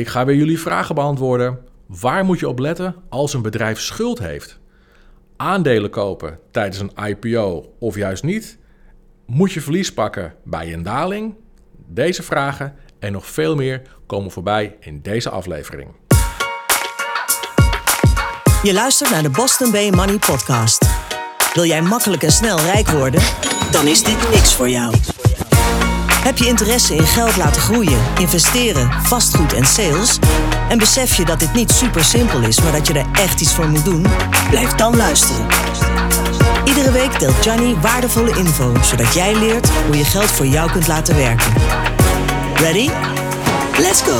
Ik ga weer jullie vragen beantwoorden. Waar moet je op letten als een bedrijf schuld heeft? Aandelen kopen tijdens een IPO of juist niet? Moet je verlies pakken bij een daling? Deze vragen en nog veel meer komen voorbij in deze aflevering. Je luistert naar de Boston Bay Money Podcast. Wil jij makkelijk en snel rijk worden? Dan is dit niks voor jou. Heb je interesse in geld laten groeien, investeren, vastgoed en sales? En besef je dat dit niet super simpel is, maar dat je er echt iets voor moet doen? Blijf dan luisteren. Iedere week deelt Johnny waardevolle info, zodat jij leert hoe je geld voor jou kunt laten werken. Ready? Let's go!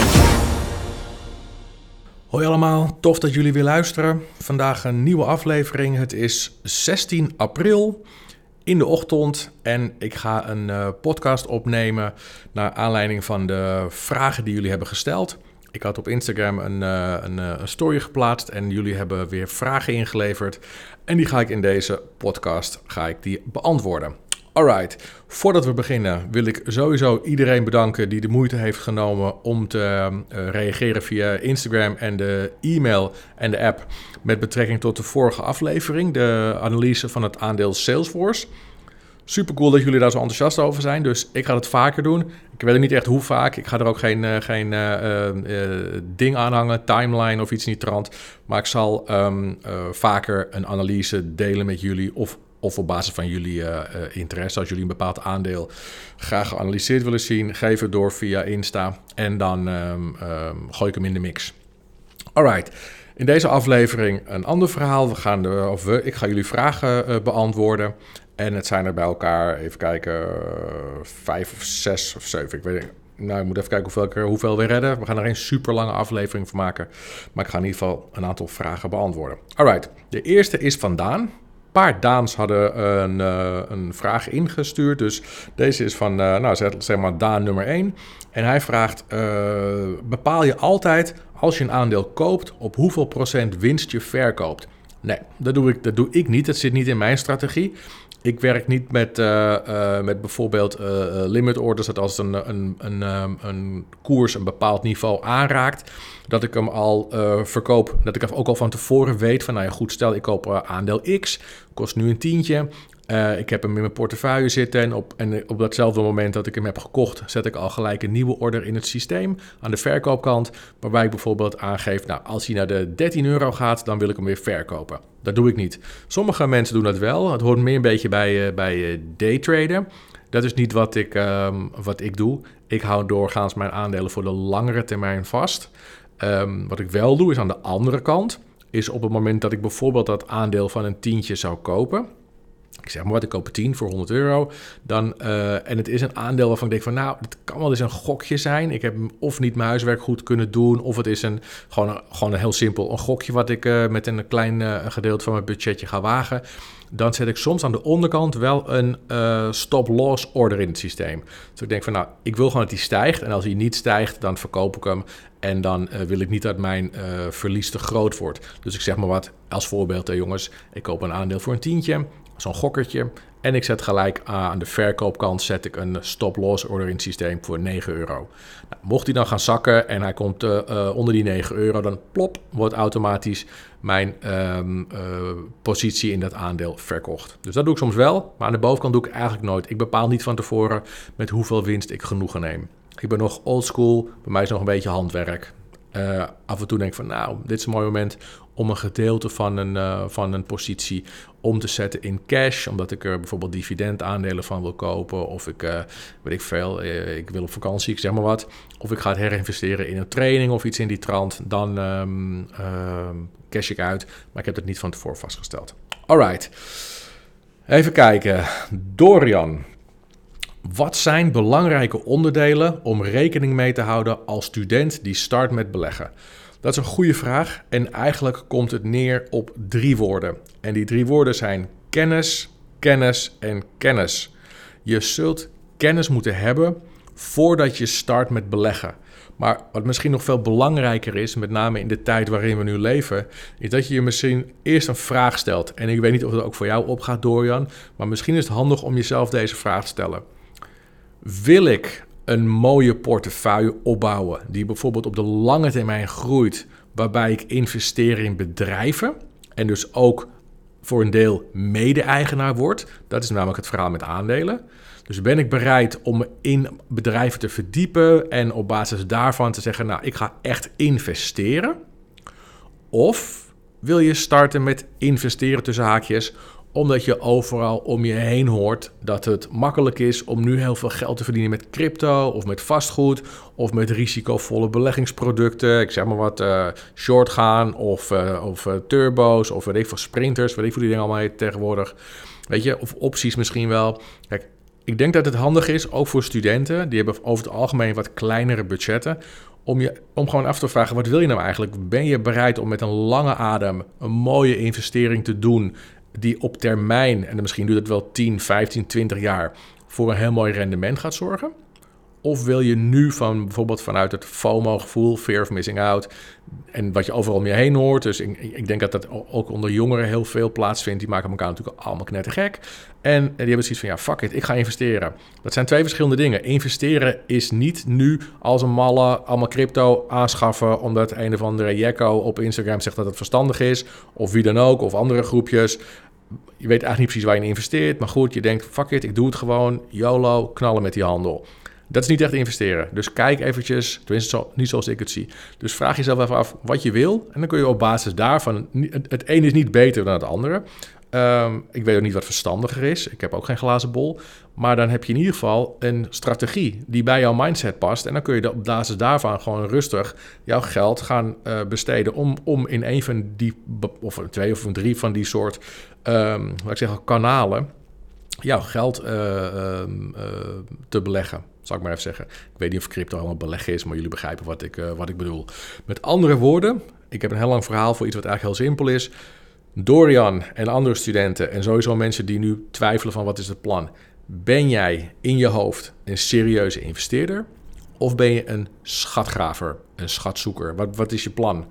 Hoi allemaal, tof dat jullie weer luisteren. Vandaag een nieuwe aflevering. Het is 16 april in de ochtend en ik ga een uh, podcast opnemen naar aanleiding van de vragen die jullie hebben gesteld. Ik had op Instagram een, uh, een, uh, een, story geplaatst en jullie hebben weer vragen ingeleverd. En die ga ik in deze podcast ga ik die beantwoorden. Alright, voordat we beginnen wil ik sowieso iedereen bedanken die de moeite heeft genomen om te uh, reageren via Instagram en de e-mail en de app met betrekking tot de vorige aflevering, de analyse van het aandeel Salesforce. Super cool dat jullie daar zo enthousiast over zijn, dus ik ga het vaker doen. Ik weet niet echt hoe vaak, ik ga er ook geen, uh, geen uh, ding aan hangen, timeline of iets in die trant. Maar ik zal um, vaker een analyse delen met jullie of of op basis van jullie uh, interesse. Als jullie een bepaald aandeel graag geanalyseerd willen zien, geef het door via Insta. En dan um, um, gooi ik hem in de mix. Alright. In deze aflevering een ander verhaal. We gaan de, of we, ik ga jullie vragen uh, beantwoorden. En het zijn er bij elkaar, even kijken, vijf of zes of zeven. Ik weet. Nou, ik moet even kijken hoeveel, hoeveel we redden. We gaan er geen super lange aflevering van maken. Maar ik ga in ieder geval een aantal vragen beantwoorden. Alright. De eerste is vandaan paar Daans hadden een, uh, een vraag ingestuurd. Dus deze is van, uh, nou zeg, maar Daan nummer 1. En hij vraagt, uh, bepaal je altijd als je een aandeel koopt op hoeveel procent winst je verkoopt? Nee, dat doe ik, dat doe ik niet. Dat zit niet in mijn strategie. Ik werk niet met, uh, uh, met bijvoorbeeld uh, limit orders, dat als een, een, een, een koers een bepaald niveau aanraakt, dat ik hem al verkoop. Dat ik ook al van tevoren weet van, nou ja, goed, stel ik koop aandeel X, kost nu een tientje. Uh, ik heb hem in mijn portefeuille zitten en op, en op datzelfde moment dat ik hem heb gekocht, zet ik al gelijk een nieuwe order in het systeem aan de verkoopkant. Waarbij ik bijvoorbeeld aangeef, nou, als hij naar de 13 euro gaat, dan wil ik hem weer verkopen. Dat doe ik niet. Sommige mensen doen dat wel. Het hoort meer een beetje bij, uh, bij uh, daytraden. Dat is niet wat ik, um, wat ik doe. Ik hou doorgaans mijn aandelen voor de langere termijn vast. Um, wat ik wel doe, is aan de andere kant, is op het moment dat ik bijvoorbeeld dat aandeel van een tientje zou kopen ik zeg maar wat, ik koop 10 voor 100 euro. Dan, uh, en het is een aandeel waarvan ik denk van nou, het kan wel eens een gokje zijn. Ik heb of niet mijn huiswerk goed kunnen doen, of het is een, gewoon, een, gewoon een heel simpel een gokje wat ik uh, met een klein uh, gedeelte van mijn budgetje ga wagen. Dan zet ik soms aan de onderkant wel een stop-loss order in het systeem. Dus ik denk van nou, ik wil gewoon dat die stijgt. En als hij niet stijgt, dan verkoop ik hem. En dan wil ik niet dat mijn verlies te groot wordt. Dus ik zeg maar wat, als voorbeeld jongens, ik koop een aandeel voor een tientje zo'n gokkertje. En ik zet gelijk aan de verkoopkant zet ik een stop-loss order in het systeem voor 9 euro. Nou, mocht hij dan gaan zakken en hij komt uh, uh, onder die 9 euro, dan plop, wordt automatisch mijn um, uh, positie in dat aandeel verkocht. Dus dat doe ik soms wel, maar aan de bovenkant doe ik eigenlijk nooit. Ik bepaal niet van tevoren met hoeveel winst ik genoegen neem. Ik ben nog old school, bij mij is nog een beetje handwerk. Uh, af en toe denk ik van, nou, dit is een mooi moment om een gedeelte van een, uh, van een positie om te zetten in cash, omdat ik er bijvoorbeeld dividendaandelen van wil kopen, of ik, uh, weet ik veel, ik wil op vakantie, ik zeg maar wat, of ik ga het herinvesteren in een training of iets in die trant, dan um, cash ik uit, maar ik heb het niet van tevoren vastgesteld. Alright, even kijken. Dorian, wat zijn belangrijke onderdelen om rekening mee te houden als student die start met beleggen? Dat is een goede vraag en eigenlijk komt het neer op drie woorden. En die drie woorden zijn kennis, kennis en kennis. Je zult kennis moeten hebben voordat je start met beleggen. Maar wat misschien nog veel belangrijker is, met name in de tijd waarin we nu leven, is dat je je misschien eerst een vraag stelt. En ik weet niet of dat ook voor jou opgaat, Dorian, maar misschien is het handig om jezelf deze vraag te stellen. Wil ik een mooie portefeuille opbouwen die bijvoorbeeld op de lange termijn groeit, waarbij ik investeer in bedrijven en dus ook voor een deel mede-eigenaar word. Dat is namelijk het verhaal met aandelen. Dus ben ik bereid om me in bedrijven te verdiepen en op basis daarvan te zeggen, nou, ik ga echt investeren? Of wil je starten met investeren tussen haakjes, omdat je overal om je heen hoort dat het makkelijk is om nu heel veel geld te verdienen met crypto of met vastgoed of met risicovolle beleggingsproducten. Ik zeg maar wat, uh, short gaan of, uh, of uh, turbo's of weet ik veel, sprinters, weet ik veel die dingen allemaal tegenwoordig. Weet je, of opties misschien wel. Kijk, ik denk dat het handig is, ook voor studenten, die hebben over het algemeen wat kleinere budgetten, om, je, om gewoon af te vragen, wat wil je nou eigenlijk? Ben je bereid om met een lange adem een mooie investering te doen die op termijn, en misschien duurt het wel 10, 15, 20 jaar, voor een heel mooi rendement gaat zorgen? Of wil je nu van bijvoorbeeld vanuit het FOMO-gevoel, fear of missing out, en wat je overal om je heen hoort. Dus ik, ik, denk dat dat ook onder jongeren heel veel plaatsvindt. Die maken elkaar natuurlijk allemaal knettergek. En die hebben zoiets van, ja, fuck it, ik ga investeren. Dat zijn twee verschillende dingen. Investeren is niet nu als een malle allemaal crypto aanschaffen... omdat een of andere jekko op Instagram zegt dat het verstandig is... of wie dan ook, of andere groepjes. Je weet eigenlijk niet precies waar je in investeert. Maar goed, je denkt, fuck it, ik doe het gewoon. YOLO, knallen met die handel. Dat is niet echt investeren. Dus kijk eventjes, tenminste niet zoals ik het zie. Dus vraag jezelf even af wat je wil. En dan kun je op basis daarvan... Het een is niet beter dan het andere. Ehm, ik weet ook niet wat verstandiger is. Ik heb ook geen glazen bol. Maar dan heb je in ieder geval een strategie die bij jouw mindset past. En dan kun je op basis daarvan gewoon rustig jouw geld gaan uh, besteden. Om, om in een van die, of twee of drie van die soort, um, laat ik zeggen, kanalen jouw geld uh, uh, te beleggen zal ik maar even zeggen. Ik weet niet of crypto allemaal beleggen is, maar jullie begrijpen wat ik, wat ik bedoel. Met andere woorden, ik heb een heel lang verhaal voor iets wat eigenlijk heel simpel is. Dorian en andere studenten en sowieso mensen die nu twijfelen van wat is het plan. Ben jij in je hoofd een serieuze investeerder? Of ben je een schatgraver, een schatzoeker? Wat, wat is je plan?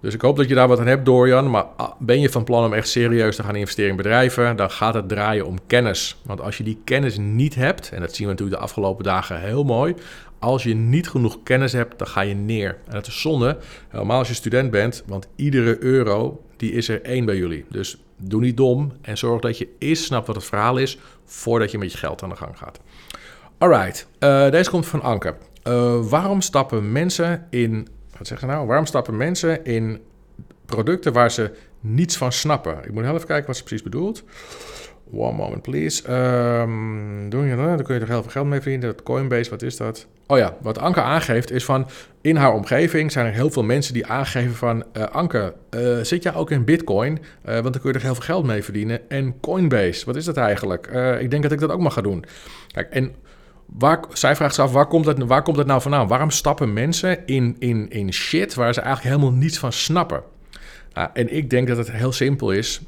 Dus ik hoop dat je daar wat aan hebt, Dorian. Maar ah, ben je van plan om echt serieus te gaan investeren in bedrijven, dan gaat het draaien om kennis. Want als je die kennis niet hebt, en dat zien we natuurlijk de afgelopen dagen heel mooi. Als je niet genoeg kennis hebt, dan ga je neer. En dat is zonde, helemaal als je student bent, want iedere euro die is er één bij jullie. Dus doe niet dom en zorg dat je eerst snapt wat het verhaal is voordat je met je geld aan de gang gaat. Alright, uh, deze komt van Anke. Uh, waarom stappen mensen in wat zeggen nou? Waarom stappen mensen in producten waar ze niets van snappen? Ik moet heel even kijken wat ze precies bedoelt. One moment, please. Um, doe je, dan kun je er heel veel geld mee verdienen. Dat Coinbase, wat is dat? Oh ja, wat Anke aangeeft is van... in haar omgeving zijn er heel veel mensen die aangeven van... Uh, Anke, uh, zit jij ook in bitcoin? Uh, want dan kun je er heel veel geld mee verdienen. En Coinbase, wat is dat eigenlijk? ik denk dat ik dat ook mag gaan doen. Kijk, en Waar, zij vraagt zich af, waar komt, het, waar komt het nou vandaan? Waarom stappen mensen in, in, in shit waar ze eigenlijk helemaal niets van snappen? Nou, en ik denk dat het heel simpel is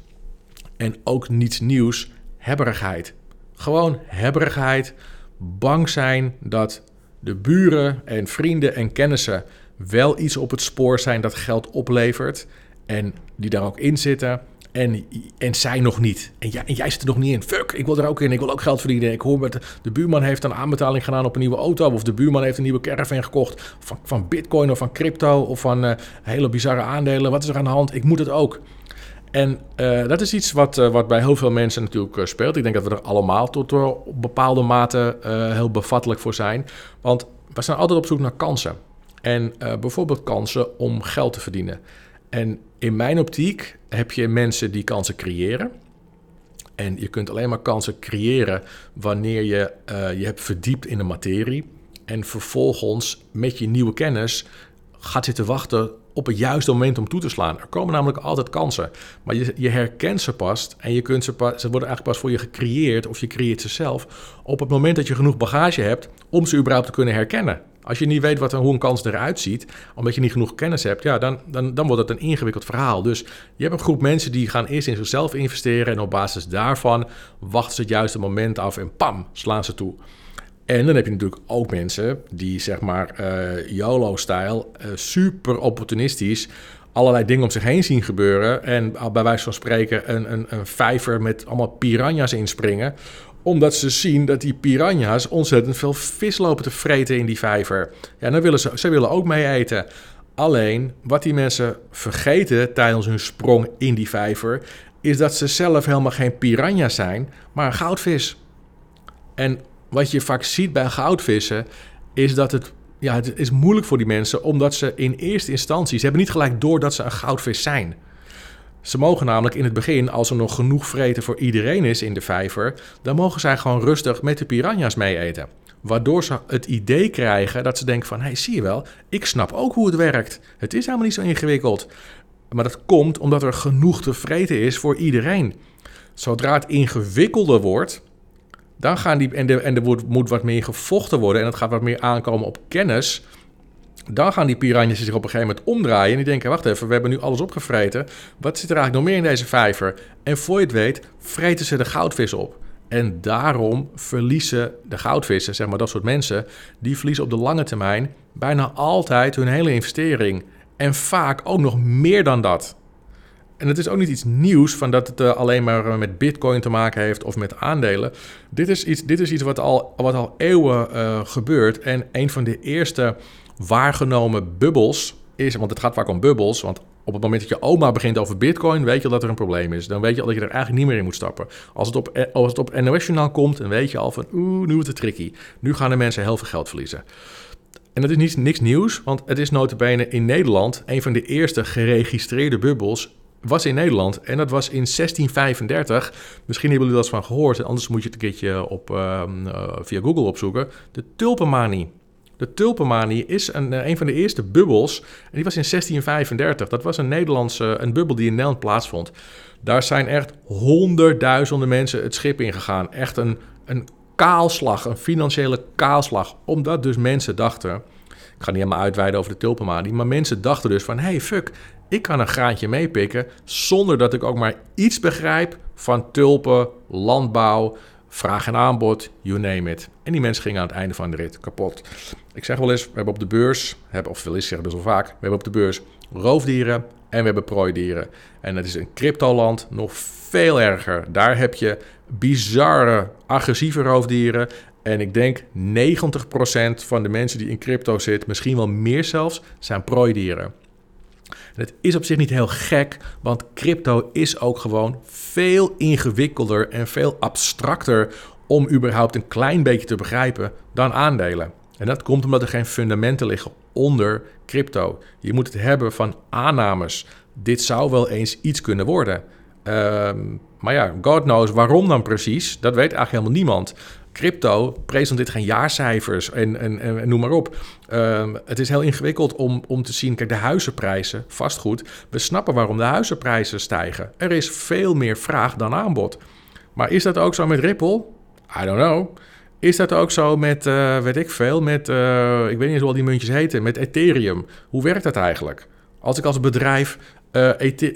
en ook niets nieuws, hebberigheid. Gewoon hebberigheid, bang zijn dat de buren en vrienden en kennissen wel iets op het spoor zijn dat geld oplevert en die daar ook in zitten en, en zij nog niet. En, ja, en jij zit er nog niet in. Fuck, ik wil er ook in. Ik wil ook geld verdienen. Ik hoor met de, buurman heeft een aanbetaling gedaan op een nieuwe auto. Of de buurman heeft een nieuwe caravan gekocht. Van, van bitcoin of van crypto of van uh, hele bizarre aandelen. Wat is er aan de hand? Ik moet het ook. En uh, dat is iets wat, uh, wat bij heel veel mensen natuurlijk speelt. Ik denk dat we er allemaal tot op bepaalde mate heel bevattelijk voor zijn. Want we zijn altijd op zoek naar kansen. En bijvoorbeeld kansen om geld te verdienen. En in mijn optiek heb je mensen die kansen creëren. En je kunt alleen maar kansen creëren wanneer je je hebt verdiept in de materie. En vervolgens met je nieuwe kennis gaat zitten wachten op het juiste moment om toe te slaan. Er komen namelijk altijd kansen. Maar je, je herkent ze pas en je kunt ze, pas, ze worden eigenlijk pas voor je gecreëerd of je creëert ze zelf op het moment dat je genoeg bagage hebt om ze überhaupt te kunnen herkennen. Als je niet weet wat, hoe een kans eruit ziet, omdat je niet genoeg kennis hebt, ja, dan, dan, dan wordt het een ingewikkeld verhaal. Dus je hebt een groep mensen die gaan eerst in zichzelf investeren en op basis daarvan wachten ze het juiste moment af en pam, slaan ze toe. En dan heb je natuurlijk ook mensen die, zeg maar, uh, YOLO-stijl, uh, super opportunistisch allerlei dingen om zich heen zien gebeuren. En bij wijze van spreken een, een, een vijver met allemaal piranha's inspringen Omdat ze zien dat die piranha's ontzettend veel vis lopen te vreten in die vijver. Ja, dan willen ze, ze willen ook mee eten. Alleen, wat die mensen vergeten tijdens hun sprong in die vijver... is dat ze zelf helemaal geen piranha zijn, maar een goudvis. En wat je vaak ziet bij goudvissen... is dat het, ja, het is moeilijk voor die mensen... omdat ze in eerste instantie... ze hebben niet gelijk door dat ze een goudvis zijn... Ze mogen namelijk in het begin, als er nog genoeg vreten voor iedereen is in de vijver, dan mogen zij gewoon rustig met de piranha's mee eten. Waardoor ze het idee krijgen dat ze denken van, hé, hey, zie je wel, ik snap ook hoe het werkt. Het is helemaal niet zo ingewikkeld. Maar dat komt omdat er genoeg te vreten is voor iedereen. Zodra het ingewikkelder wordt, dan gaan die, en, de, en er moet wat meer gevochten worden en het gaat wat meer aankomen op kennis, dan gaan die piranjes zich op een gegeven moment omdraaien en die denken, wacht even, we hebben nu alles opgevreten. Wat zit er eigenlijk nog meer in deze vijver? En voor je het weet, vreten ze de goudvis op. En daarom verliezen de goudvissen, zeg maar dat soort mensen, die verliezen op de lange termijn bijna altijd hun hele investering. En vaak ook nog meer dan dat. En het is ook niet iets nieuws van dat het uh, alleen maar eh, met bitcoin te maken heeft of met aandelen. Dit is iets, dit is iets wat, al, wat al eeuwen uh, gebeurt. En een van de eerste waargenomen bubbels is, want het gaat vaak om bubbels, want op het moment dat je oma begint over bitcoin, weet je dat er een probleem is. Dan weet je al dat je er eigenlijk niet meer in moet stappen. Als het op, eh, als het op NOS-journaal komt, dan weet je al van, oeh, nu wordt het tricky. Nu gaan de mensen heel veel geld verliezen. En dat is niet, niks nieuws, want het is notabene in Nederland een van de eerste geregistreerde bubbels was in Nederland. En dat was in 1635. Misschien hebben jullie dat van gehoord. Anders moet je het een keertje op, uh, via Google opzoeken. De tulpenmanie. De tulpenmanie is een, eh, een van de eerste bubbels. En die was in 1635. Dat was een Nederlandse een bubbel die in Nederland plaatsvond. Daar zijn echt honderdduizenden mensen het schip ingegaan. Echt een, een kaalslag, een financiële kaalslag. Omdat dus mensen dachten... Ik ga niet helemaal uitweiden over de tulpenmanie. Maar mensen dachten dus van... Hey, fuck, ik kan een graantje meepikken... zonder dat ik ook maar iets begrijp van tulpen, landbouw Vraag en aanbod, you name it. En die mensen gingen aan het einde van de rit kapot. Ik zeg wel eens, we hebben op de beurs, of wil eens zeggen dus al vaak, we hebben op de beurs roofdieren en we hebben prooidieren. En dat is een cryptoland nog veel erger. Daar heb je bizarre, agressieve roofdieren. En ik denk 90% van de mensen die in crypto zitten, misschien wel meer zelfs, zijn prooidieren. Het is op zich niet heel gek, want crypto is ook gewoon veel ingewikkelder en veel abstracter om überhaupt een klein beetje te begrijpen dan aandelen. En dat komt omdat er geen fundamenten liggen onder crypto. Je moet het hebben van aannames. Dit zou wel eens iets kunnen worden. Ehm, maar ja, God knows waarom dan precies. Dat weet eigenlijk helemaal niemand. Crypto presenteert geen jaarcijfers en, en, en, noem maar op. Ehm, het is heel ingewikkeld om, om te zien. Kijk, de huizenprijzen, vastgoed. We snappen waarom de huizenprijzen stijgen. Er is veel meer vraag dan aanbod. Maar is dat ook zo met Ripple? I don't know. Is dat ook zo met, uh, weet ik veel, met, uh, ik weet niet eens hoe die muntjes heten, met Ethereum? Hoe werkt dat eigenlijk? Als ik als bedrijf uh,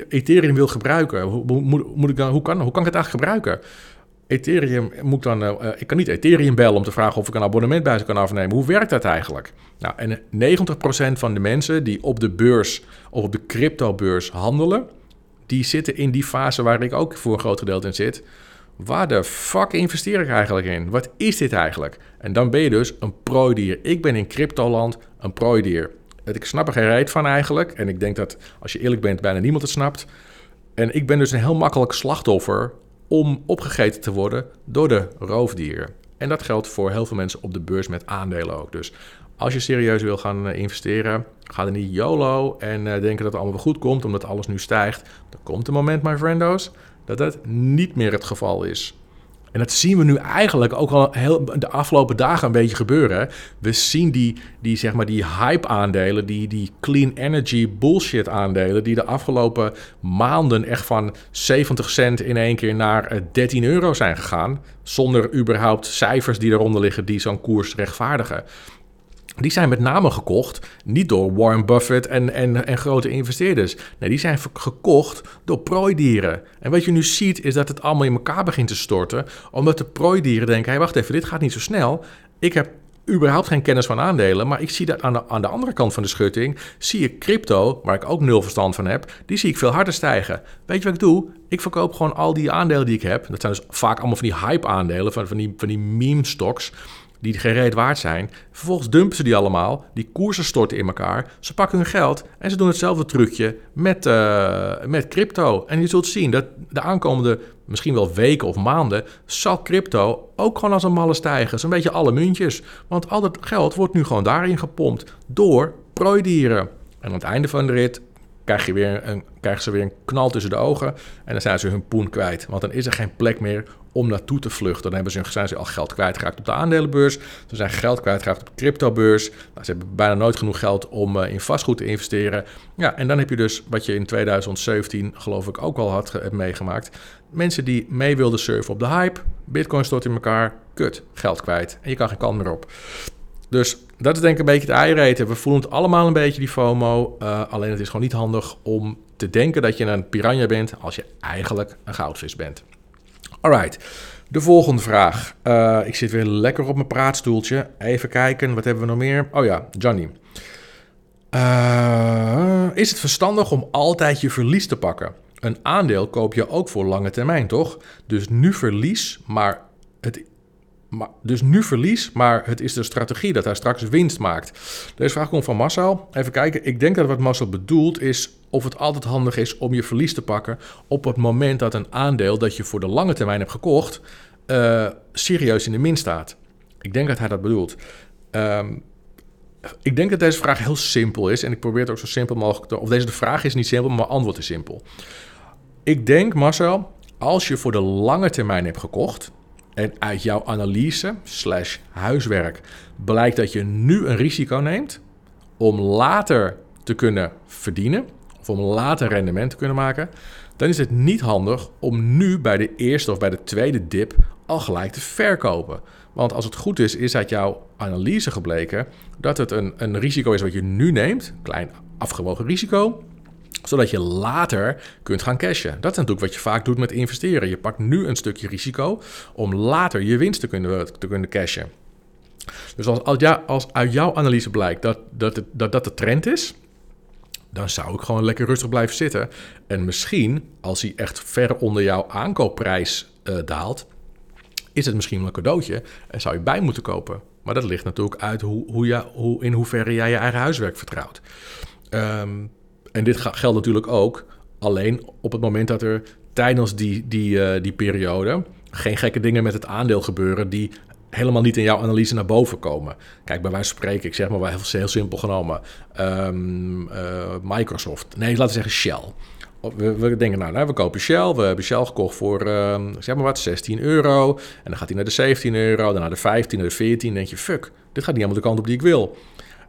Ethereum wil gebruiken, hoe, hoe, moet ik dan, hoe, kan, hoe kan ik het eigenlijk gebruiken? Ethereum moet dan. Uh, ik kan niet Ethereum bellen om te vragen of ik een abonnement bij ze kan afnemen. Hoe werkt dat eigenlijk? Nou, en 90% van de mensen die op de beurs of op de cryptobeurs handelen, die zitten in die fase waar ik ook voor een groot gedeelte in zit. Waar de fuck investeer ik eigenlijk in? Wat is dit eigenlijk? En dan ben je dus een prooidier. Ik ben in cryptoland een prooidier. Ik snap er geen reet van eigenlijk. En ik denk dat als je eerlijk bent, bijna niemand het snapt. En ik ben dus een heel makkelijk slachtoffer om opgegeten te worden door de roofdieren. En dat geldt voor heel veel mensen op de beurs met aandelen ook. Dus als je serieus wil gaan eh, investeren, ga er niet YOLO en uh, denken dat het allemaal goed komt, omdat alles nu stijgt. Er komt een moment, my friendos, dat dat niet meer het geval is. En dat zien we nu eigenlijk ook al heel, de afgelopen dagen een beetje gebeuren. We zien die, die, zeg maar, die hype-aandelen, die, die clean energy bullshit-aandelen, die de afgelopen maanden echt van 70 cent in één keer naar 13 eh, euro zijn gegaan. Zonder überhaupt cijfers die eronder liggen die zo'n koers rechtvaardigen. Die zijn met name gekocht niet door Warren Buffett en, en, en grote investeerders. Nee, die zijn gekocht door prooidieren. En wat je nu ziet is dat het allemaal in elkaar begint te storten. Omdat de prooidieren denken, hé hey, wacht even, dit gaat niet zo snel. Ik heb überhaupt geen kennis van aandelen, maar ik zie dat aan de, aan de andere kant van de schutting, zie ik crypto, waar ik ook nul verstand van heb, die zie ik veel harder stijgen. Weet je wat ik doe? Ik verkoop gewoon al die aandelen die ik heb. Dat zijn dus vaak allemaal van die hype-aandelen, van, van die, van die meme-stocks die geen reet waard zijn. Vervolgens dumpen ze die allemaal, die koersen storten in elkaar, ze pakken hun geld en ze doen hetzelfde trucje met, uh, met crypto. En je zult zien dat de aankomende misschien wel weken of maanden zal crypto ook gewoon als een malle stijgen. Zo'n beetje alle muntjes. Want al dat geld wordt nu gewoon daarin gepompt door prooidieren. En aan het einde van de rit krijg je weer een, krijgen ze weer een knal tussen de ogen. En dan zijn ze hun poen kwijt. Want dan is er geen plek meer om naartoe te vluchten. Dan hebben ze, zijn ze al geld kwijtgeraakt op de aandelenbeurs. Ze zijn geld kwijtgeraakt op de cryptobeurs. Nou, ze hebben bijna nooit genoeg geld om uh, in vastgoed te investeren. Ja, en dan heb je dus wat je in 2017 geloof ik ook al had meegemaakt. Mensen die mee wilden surfen op de hype. Bitcoin stort in elkaar. Kut, geld kwijt. En je kan geen kant meer op. Dus dat is denk ik een beetje het eiereten. We voelen het allemaal een beetje, die FOMO. Uh, alleen het is gewoon niet handig om te denken dat je een piranha bent als je eigenlijk een goudvis bent. Alright, de volgende vraag. Uh, ik zit weer lekker op mijn praatstoeltje. Even kijken, wat hebben we nog meer? Oh ja, Johnny. Uh, is het verstandig om altijd je verlies te pakken? Een aandeel koop je ook voor lange termijn, toch? Dus nu verlies, maar maar, dus nu verlies, maar het is de strategie dat hij straks winst maakt. Deze vraag komt van Marcel. Even kijken. Ik denk dat wat Marcel bedoelt is of het altijd handig is om je verlies te pakken op het moment dat een aandeel dat je voor de lange termijn hebt gekocht, uh, serieus in de min staat. Ik denk dat hij dat bedoelt. Um, ik denk dat deze vraag heel simpel is en ik probeer het ook zo simpel mogelijk te. Of deze de vraag is niet simpel, maar antwoord is simpel. Ik denk, Marcel, als je voor de lange termijn hebt gekocht, en uit jouw analyse slash huiswerk blijkt dat je nu een risico neemt om later te kunnen verdienen of om later rendement te kunnen maken, dan is het niet handig om nu bij de eerste of bij de tweede dip al gelijk te verkopen. Want als het goed is, is uit jouw analyse gebleken dat het een, een risico is wat je nu neemt, klein afgewogen risico, zodat je later kunt gaan cashen. Dat is natuurlijk wat je vaak doet met investeren. Je pakt nu een stukje risico om later je winst te kunnen, te kunnen cashen. Dus als, als, als uit jouw analyse blijkt dat dat, dat dat de trend is, dan zou ik gewoon lekker rustig blijven zitten. En misschien, als hij echt ver onder jouw aankoopprijs uh, daalt, is het misschien wel een cadeautje en zou je bij moeten kopen. Maar dat ligt natuurlijk uit hoe, hoe, je, hoe, in hoeverre jij je eigen huiswerk vertrouwt. Um, en dit geldt natuurlijk ook alleen op het moment dat er tijdens die, die, uh, die periode geen gekke dingen met het aandeel gebeuren die helemaal niet in jouw analyse naar boven komen. Kijk, bij wijze van spreken, ik zeg maar heel, heel simpel genomen, um, uh, Microsoft. Nee, laten we zeggen Shell. We, we denken, nou, nou, we kopen Shell. We hebben Shell gekocht voor, uh, zeg maar wat, 16 euro. En dan gaat hij naar de 17 euro, dan naar de 15, naar de 14. Dan denk je, fuck, dit gaat niet helemaal de kant op die ik wil.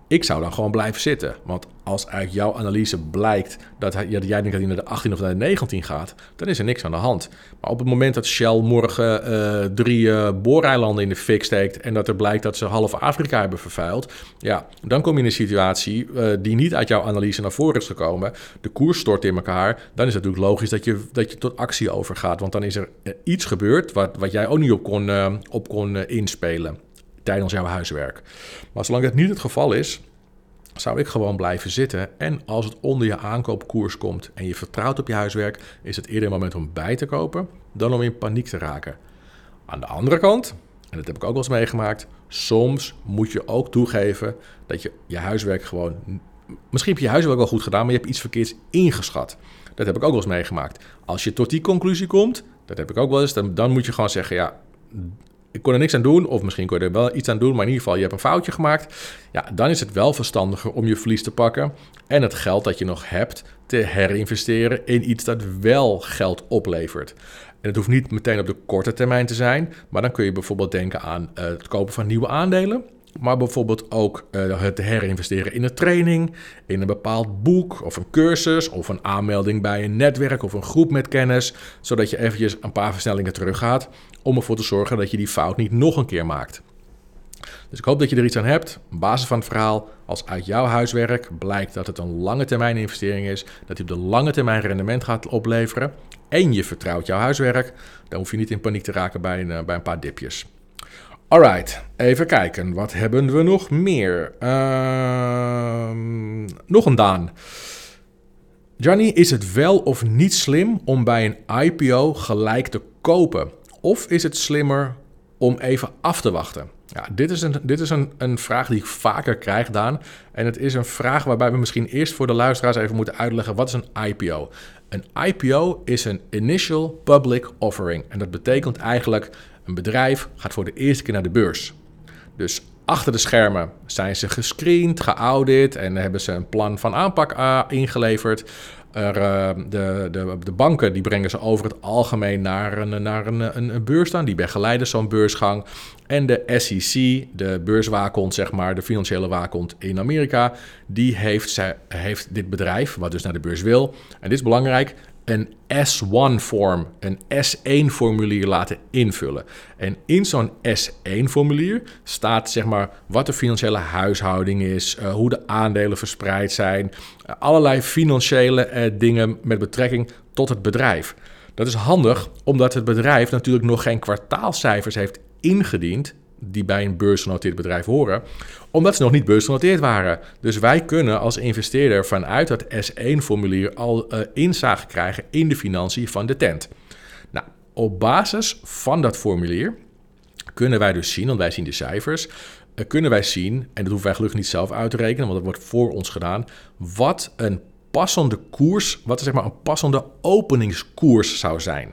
Ik zou dan gewoon blijven zitten. Want als uit jouw analyse blijkt dat, jij denkt dat hij naar de 18 of naar de 19 gaat, dan is er niks aan de hand. Maar op het moment dat Shell morgen uh, drie uh, booreilanden in de fik steekt en dat er blijkt dat ze half Afrika hebben vervuild, ja, dan kom je in een situatie uh, die niet uit jouw analyse naar voren is gekomen. De koers stort in elkaar. Dan is het natuurlijk logisch dat je, dat je tot actie overgaat. Want dan is er iets gebeurd wat, wat jij ook niet op kon, op kon inspelen tijdens jouw huiswerk. Maar zolang dat niet het geval is, zou ik gewoon blijven zitten. En als het onder je aankoopkoers komt en je vertrouwt op je huiswerk, is het eerder een moment om bij te kopen dan om in paniek te raken. Aan de andere kant, en dat heb ik ook wel eens meegemaakt, soms moet je ook toegeven dat je je huiswerk gewoon. Misschien heb je je huiswerk wel goed gedaan, maar je hebt iets verkeerds ingeschat. Dat heb ik ook wel eens meegemaakt. Als je tot die conclusie komt, dat heb ik ook wel eens, dan, dan moet je gewoon zeggen: ja, ik kon er niks aan doen, of misschien kon je er wel iets aan doen, maar in ieder geval, je hebt een foutje gemaakt. Ja, dan is het wel verstandiger om je verlies te pakken en het geld dat je nog hebt te herinvesteren in iets dat wel geld oplevert. En het hoeft niet meteen op de korte termijn te zijn, maar dan kun je bijvoorbeeld denken aan uh, het kopen van nieuwe aandelen. Maar bijvoorbeeld ook uh, het herinvesteren in een training, in een bepaald boek of een cursus of een aanmelding bij een netwerk of een groep met kennis, zodat je eventjes een paar versnellingen teruggaat om ervoor te zorgen dat je die fout niet nog een keer maakt. Dus ik hoop dat je er iets aan hebt. Op basis van het verhaal, als uit jouw huiswerk blijkt dat het een lange termijn investering is, dat die op de lange termijn rendement gaat opleveren en je vertrouwt jouw huiswerk, dan hoef je niet in paniek te raken bij een, eh, bij een paar dipjes. Alright, Even kijken, wat hebben we nog meer? Ehm, nog een Daan. Johnny, is het wel of niet slim om bij een IPO gelijk te kopen? Of is het slimmer om even af te wachten? Ja, dit is, een, dit is een, een vraag die ik vaker krijg, Daan. En het is een vraag waarbij we misschien eerst voor de luisteraars even moeten uitleggen: wat is een IPO? Een IPO is een Initial Public Offering. En dat betekent eigenlijk: een bedrijf gaat voor de eerste keer naar de beurs. Dus achter de schermen zijn ze gescreend, geaudit en hebben ze een plan van aanpak uh, ingeleverd. Er, uh, de, de, de, banken die brengen ze over het algemeen naar een, naar een, een, een beurs staan. Die begeleiden zo'n beursgang. En de SEC, de beurswaakhond, zeg maar, de financiële waakhond in Amerika, die heeft, zij, heeft dit bedrijf, wat dus naar de beurs wil. En dit is belangrijk, een S1-vorm, een S1-formulier laten invullen. En in zo'n S1-formulier staat zeg maar wat de financiële huishouding is, uh, hoe de aandelen verspreid zijn, uh, allerlei financiële uh, dingen met betrekking tot het bedrijf. Dat is handig omdat het bedrijf natuurlijk nog geen kwartaalcijfers heeft ingediend die bij een beursgenoteerd bedrijf horen, omdat ze nog niet beursgenoteerd waren. Dus wij kunnen als investeerder vanuit dat S1-formulier al uh, inzage krijgen in de financiën van de tent. Nou, op basis van dat formulier kunnen wij dus zien, want wij zien de cijfers, uh, kunnen wij zien, en dat hoeven wij gelukkig niet zelf uit te rekenen, want dat wordt voor ons gedaan, wat een passende koers, wat zeg maar een passende openingskoers zou zijn.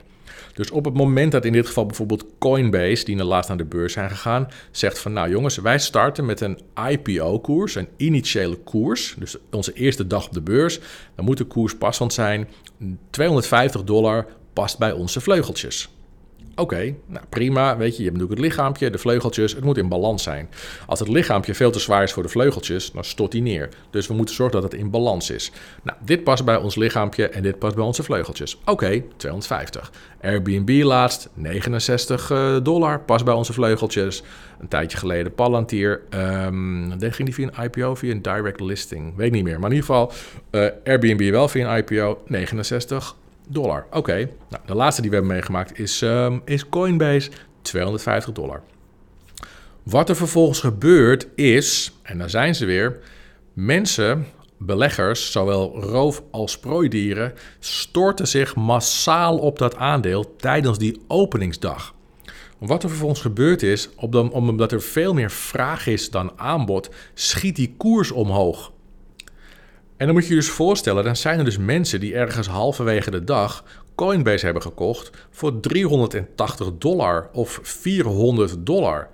Dus op het moment dat in dit geval bijvoorbeeld Coinbase, die laatst naar de beurs zijn gegaan, zegt van nou jongens, wij starten met een IPO-koers, een initiële koers, dus onze eerste dag op de beurs, dan moet de koers passend zijn. 250 dollar past bij onze vleugeltjes. Oké, nou prima. Weet je, je hebt natuurlijk het lichaampje, de vleugeltjes. Het moet in balans zijn. Als het lichaampje veel te zwaar is voor de vleugeltjes, dan stort hij neer. Dus we moeten zorgen dat het in balans is. Nou, dit past bij ons lichaampje en dit past bij onze vleugeltjes. Oké, 250. Airbnb laatst, 69 eh, dollar, past bij onze vleugeltjes. Een tijdje geleden Palantir. Um, ging die via een IPO, via een direct listing. Weet niet meer. Maar in ieder geval, uh, Airbnb wel via een IPO, 69 dollar. Oké, nou, de laatste die we hebben meegemaakt is, um, is Coinbase, 250 dollar. Wat er vervolgens gebeurt is, en daar zijn ze weer, mensen, beleggers, zowel roof- als prooidieren, storten zich massaal op dat aandeel tijdens die openingsdag. Wat er vervolgens gebeurt is, omdat er veel meer vraag is dan aanbod, schiet die koers omhoog. En dan moet je je dus voorstellen, dan zijn er dus mensen die ergens halverwege de dag Coinbase hebben gekocht voor 380 dollar of 400 dollar.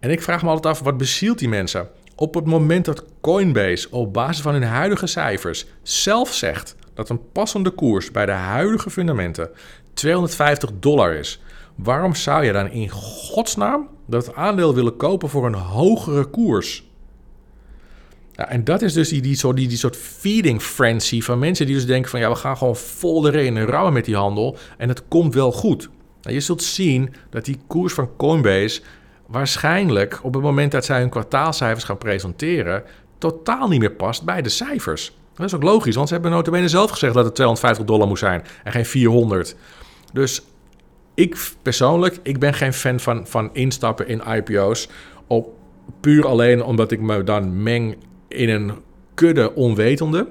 En ik vraag me altijd af, wat bezielt die mensen? Op het moment dat Coinbase op basis van hun huidige cijfers zelf zegt dat een passende koers bij de huidige fundamenten 250 dollar is, waarom zou je dan in godsnaam dat aandeel willen kopen voor een hogere koers? En dat is dus die, die, soort, die, die soort feeding frenzy van mensen die dus denken van ja, we gaan gewoon vol erin en rammen met die handel en het komt wel goed. Nou, je zult zien dat die koers van Coinbase waarschijnlijk op het moment dat zij hun kwartaalcijfers gaan presenteren, totaal niet meer past bij de cijfers. Dat is ook logisch, want ze hebben notabene zelf gezegd dat het 250 dollar moet zijn en geen 400. Dus ik persoonlijk, ik ben geen fan van, van instappen in IPO's. Op, puur alleen omdat ik me dan meng in een kudde onwetende.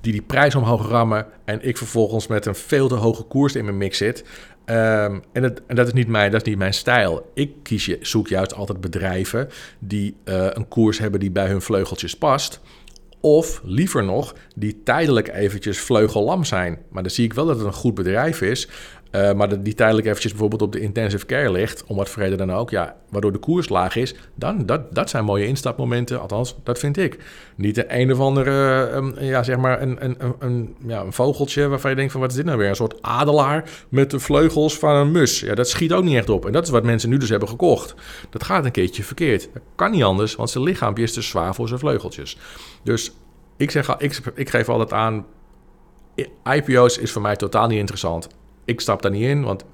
Die die prijs omhoog rammen. En ik vervolgens met een veel te hoge koers in mijn mix zit. Um, en, dat, is niet mijn, dat is niet mijn stijl. Ik kies je, zoek juist altijd bedrijven die uh, een koers hebben die bij hun vleugeltjes past. Of liever nog, die tijdelijk eventjes vleugellam zijn. Maar dan zie ik wel dat het een goed bedrijf is. Uh, maar die tijdelijk eventjes bijvoorbeeld op de intensive care ligt, om wat vrede dan ook, ja, waardoor de koers laag is, dan dat, dat zijn mooie instapmomenten. Althans, dat vind ik. Niet de een of andere, um, ja, zeg maar, een, een, een, ja, een vogeltje waarvan je denkt van wat is dit nou weer? Een soort adelaar met de vleugels van een mus. Ja, dat schiet ook niet echt op. En dat is wat mensen nu dus hebben gekocht. Dat gaat een keertje verkeerd. Dat kan niet anders, want zijn lichaampje is te zwaar voor zijn vleugeltjes. Dus ik zeg, ik, ik geef altijd aan, IPO's is voor mij totaal niet interessant ik stap daar niet in, want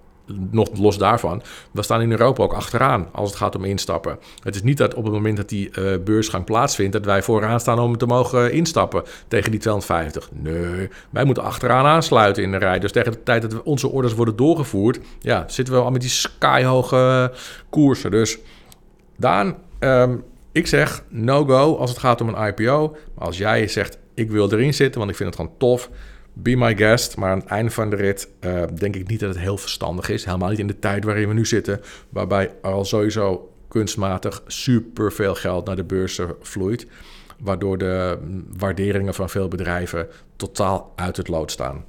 nog los daarvan, we staan in Europa ook achteraan als het gaat om instappen. Het is niet dat op het moment dat die uh, beursgang plaatsvindt, dat wij vooraan staan om te mogen instappen tegen die 250. Nee, wij moeten achteraan aansluiten in de rij. Dus tegen de tijd dat onze orders worden doorgevoerd, ja, zitten we al met die skyhoge koersen. Dus Daan, ehm, ik zeg no-go als het gaat om een IPO. Maar als jij zegt, ik wil erin zitten, want ik vind het gewoon tof... Be my guest, maar aan het einde van de rit uh, denk ik niet dat het heel verstandig is. Helemaal niet in de tijd waarin we nu zitten, waarbij al sowieso kunstmatig super veel geld naar de beurzen vloeit. Waardoor de waarderingen van veel bedrijven totaal uit het lood staan.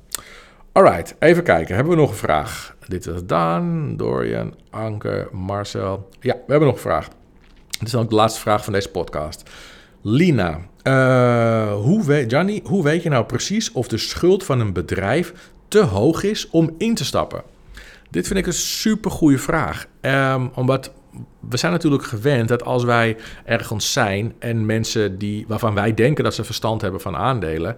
Alright, even kijken. Hebben we nog een vraag? Dit is Daan, Dorian, Anke, Marcel. Ja, we hebben nog een vraag. Dit is dan ook de laatste vraag van deze podcast. Lina, uh, hoe, weet, hoe weet je nou precies of de schuld van een bedrijf te hoog is om in te stappen? Dit vind ik een super goede vraag. Um, omdat we zijn natuurlijk gewend dat als wij ergens zijn en mensen die, waarvan wij denken dat ze verstand hebben van aandelen,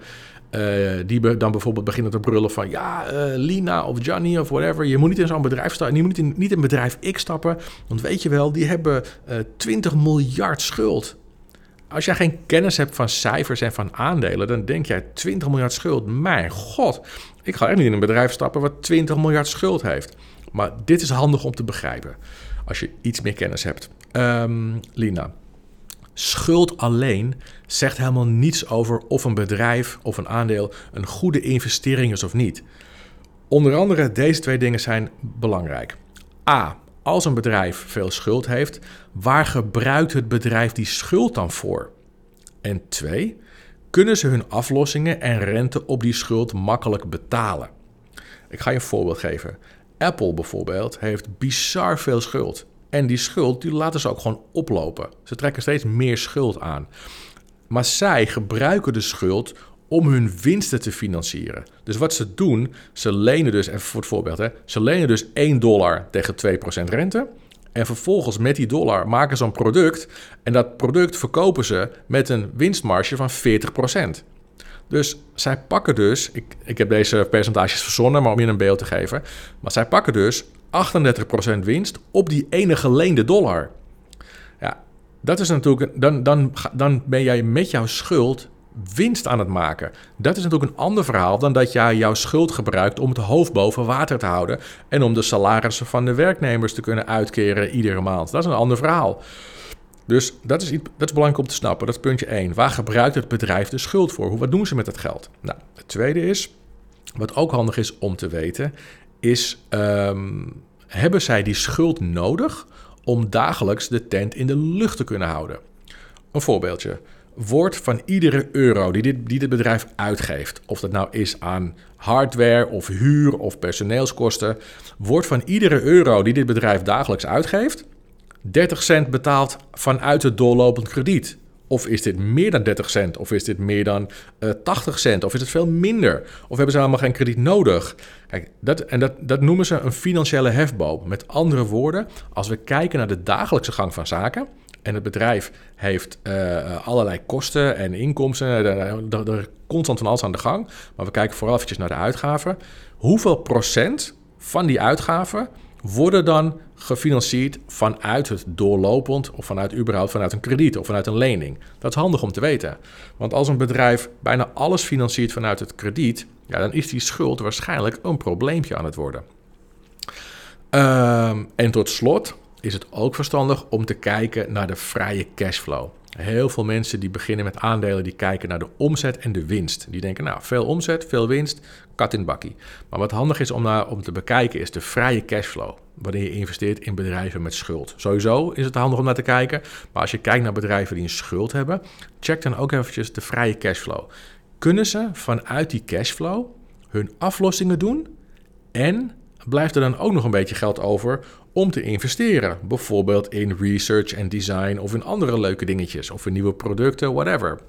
uh, die dan bijvoorbeeld beginnen te brullen van ja, uh, Lina of Johnny of whatever, je moet niet in zo'n bedrijf stappen, je moet niet in, niet in bedrijf X stappen, want weet je wel, die hebben uh, 20 miljard schuld. Als jij geen kennis hebt van cijfers en van aandelen, dan denk jij 20 miljard schuld. Mijn god, ik ga echt niet in een bedrijf stappen wat 20 miljard schuld heeft. Maar dit is handig om te begrijpen als je iets meer kennis hebt. Um, Lina, schuld alleen zegt helemaal niets over of een bedrijf of een aandeel een goede investering is of niet. Onder andere deze twee dingen zijn belangrijk. A. Als een bedrijf veel schuld heeft, waar gebruikt het bedrijf die schuld dan voor? En twee, kunnen ze hun aflossingen en rente op die schuld makkelijk betalen? Ik ga je een voorbeeld geven. Apple bijvoorbeeld heeft bizar veel schuld. En die schuld die laten ze ook gewoon oplopen. Ze trekken steeds meer schuld aan. Maar zij gebruiken de schuld om hun winsten te financieren. Dus wat ze doen, ze lenen dus, even voor het voorbeeld, hè, ze lenen dus 1 dollar tegen 2% rente. En vervolgens met die dollar maken ze een product. En dat product verkopen ze met een winstmarge van 40%. Dus zij pakken dus, ik, ik heb deze percentages verzonnen, maar om je een beeld te geven. Maar zij pakken dus 38% winst op die ene geleende dollar. Ja, dat is natuurlijk, dan, dan, dan ben jij met jouw schuld winst aan het maken. Dat is natuurlijk een ander verhaal dan dat jij jouw schuld gebruikt om het hoofd boven water te houden en om de salarissen van de werknemers te kunnen uitkeren iedere maand. Dat is een ander verhaal. Dus dat is, iets, dat belangrijk om te snappen. Dat is puntje 1. Waar gebruikt het bedrijf de schuld voor? Wat doen ze met het geld? Nou, het tweede is, wat ook handig is om te weten, is: um, hebben zij die schuld nodig om dagelijks de tent in de lucht te kunnen houden? Een voorbeeldje. Wordt van iedere euro die dit, die dit bedrijf uitgeeft, of dat nou is aan hardware of huur of personeelskosten, wordt van iedere euro die dit bedrijf dagelijks uitgeeft, 30 cent betaald vanuit het doorlopend krediet. Of is dit meer dan 30 cent? Of is dit meer dan uh, eh, 80 cent? Of is het veel minder? Of hebben ze helemaal geen krediet nodig? Kijk, dat, en dat, dat noemen ze een financiële hefboom. Met andere woorden, als we kijken naar de dagelijkse gang van zaken. En het bedrijf heeft uh, allerlei kosten en inkomsten. Er, er constant van alles aan de gang. Maar we kijken vooral eventjes naar de uitgaven. Hoeveel procent van die uitgaven worden dan gefinancierd vanuit het doorlopend of vanuit überhaupt vanuit een krediet of vanuit een lening. Dat is handig om te weten. Want als een bedrijf bijna alles financiert vanuit het krediet, ja, dan is die schuld waarschijnlijk een probleempje aan het worden. Ehm, en tot slot is het ook verstandig om te kijken naar de vrije cashflow. Heel veel mensen die beginnen met aandelen, die kijken naar de omzet en de winst. Die denken, nou, veel omzet, veel winst, kat in bakkie. Maar wat handig is om, naar, om te bekijken, is de vrije cashflow. Wanneer je investeert in bedrijven met schuld. Sowieso is het handig om naar te kijken. Maar als je kijkt naar bedrijven die een schuld hebben, check dan ook eventjes de vrije cashflow. Kunnen ze vanuit die cashflow hun aflossingen doen en blijft er dan ook nog een beetje geld over om te investeren. Bijvoorbeeld in research en design of in andere leuke dingetjes of in nieuwe producten, whatever.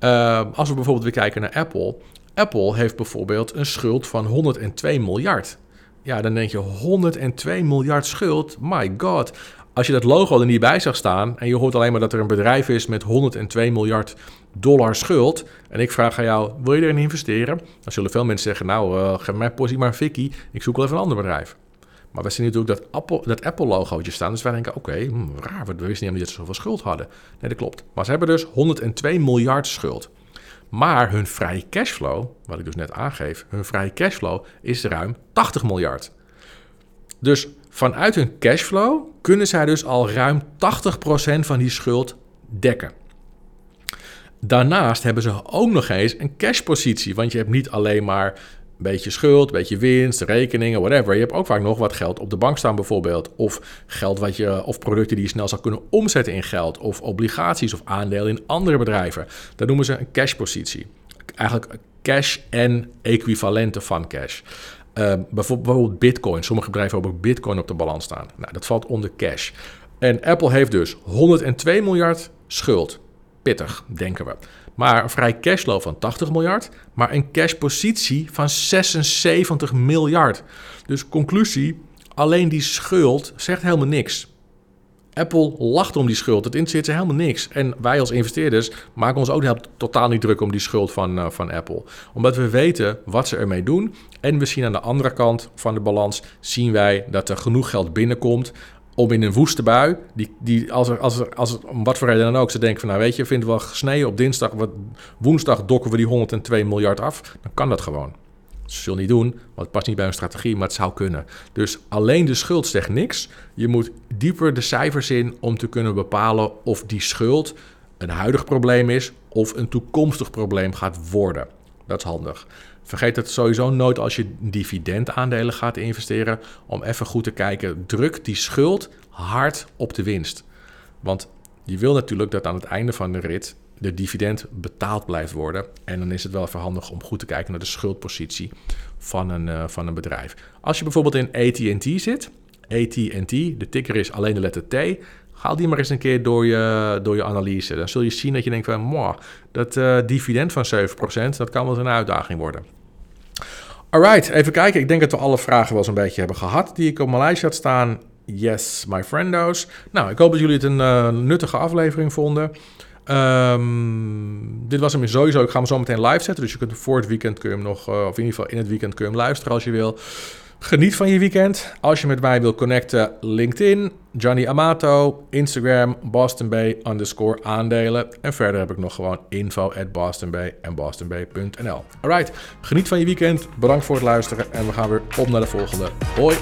Uh, als we bijvoorbeeld weer kijken naar Apple. Apple heeft bijvoorbeeld een schuld van 102 miljard. Ja, dan denk je 102 miljard schuld. My god. Als je dat logo er niet bij zag staan en je hoort alleen maar dat er een bedrijf is met 102 miljard dollar schuld. En ik vraag aan jou, wil je erin investeren? Dan zullen veel mensen zeggen, nou, uh, geef mij posie maar fikkie. Ik zoek wel even een ander bedrijf. Maar we zien natuurlijk dat Apple, dat Apple logootje staan. Dus wij denken, oké, hmm, raar, we wisten niet dat ze zoveel schuld hadden. Nee, dat klopt. Maar ze hebben dus 102 miljard schuld. Maar hun vrije cashflow, wat ik dus net aangeef, hun vrije cashflow is ruim 80 miljard. Dus Vanuit hun cashflow kunnen zij dus al ruim 80% van die schuld dekken. Daarnaast hebben ze ook nog eens een cashpositie, want je hebt niet alleen maar een beetje schuld, een beetje winst, rekeningen, whatever. Je hebt ook vaak nog wat geld op de bank staan bijvoorbeeld. Of geld wat je, of producten die je snel zou kunnen omzetten in geld. Of obligaties of aandelen in andere bedrijven. Dat noemen ze een cashpositie. Eigenlijk cash en equivalenten van cash. Uh, bijvoorbeeld bitcoin. Sommige bedrijven hebben ook bitcoin op de balans staan. Nou, dat valt onder cash. En Apple heeft dus 102 miljard schuld. Pittig, denken we. Maar een vrij cashflow van 80 miljard, maar een cashpositie van 76 miljard. Dus conclusie, alleen die schuld zegt helemaal niks. Apple lacht om die schuld. Het interesseert ze helemaal niks. En wij als investeerders maken ons ook totaal niet druk om die schuld van, uh, van Apple. Omdat we weten wat ze ermee doen. En we zien aan de andere kant van de balans zien wij dat er genoeg geld binnenkomt om in een woeste bui, die, die als, er, als, er, als er om wat voor reden dan ook, ze denken van nou weet je, vinden we gesneden op dinsdag, wat, woensdag dokken we die 102 miljard af, dan kan dat gewoon. Ze zullen niet doen, want het past niet bij hun strategie, maar het zou kunnen. Dus alleen de schuld zegt niks. Je moet dieper de cijfers in om te kunnen bepalen of die schuld een huidig probleem is of een toekomstig probleem gaat worden. Dat is handig. Vergeet het sowieso nooit als je dividendaandelen gaat investeren. Om even goed te kijken, druk die schuld hard op de winst. Want je wil natuurlijk dat aan het einde van de rit de dividend betaald blijft worden. En dan is het wel even handig om goed te kijken naar de schuldpositie van een, uh, van een bedrijf. Als je bijvoorbeeld in ATT zit, ATT, de ticker is alleen de letter T. Haal die maar eens een keer door je, door je analyse. Dan zul je zien dat je denkt van, dat uh, dividend van 7%, dat kan wel een uitdaging worden. Alright, even kijken. Ik denk dat we alle vragen wel een beetje hebben gehad die ik op mijn lijstje had staan. Yes, my friendos. Nou, ik hoop dat jullie het een uh, nuttige aflevering vonden. Um, dit was hem sowieso. Ik ga hem zo meteen live zetten. Dus je kunt voor het weekend kun je hem nog, uh, of in ieder geval in het weekend kun je hem luisteren als je wil. Geniet van je weekend. Als je met mij wil connecten, LinkedIn, Johnny Amato, Instagram, Boston Bay underscore aandelen. En verder heb ik nog gewoon info at Boston Bay en bostonbay.nl. Alright, geniet van je weekend. Bedankt voor het luisteren en we gaan weer op naar de volgende. Hoi!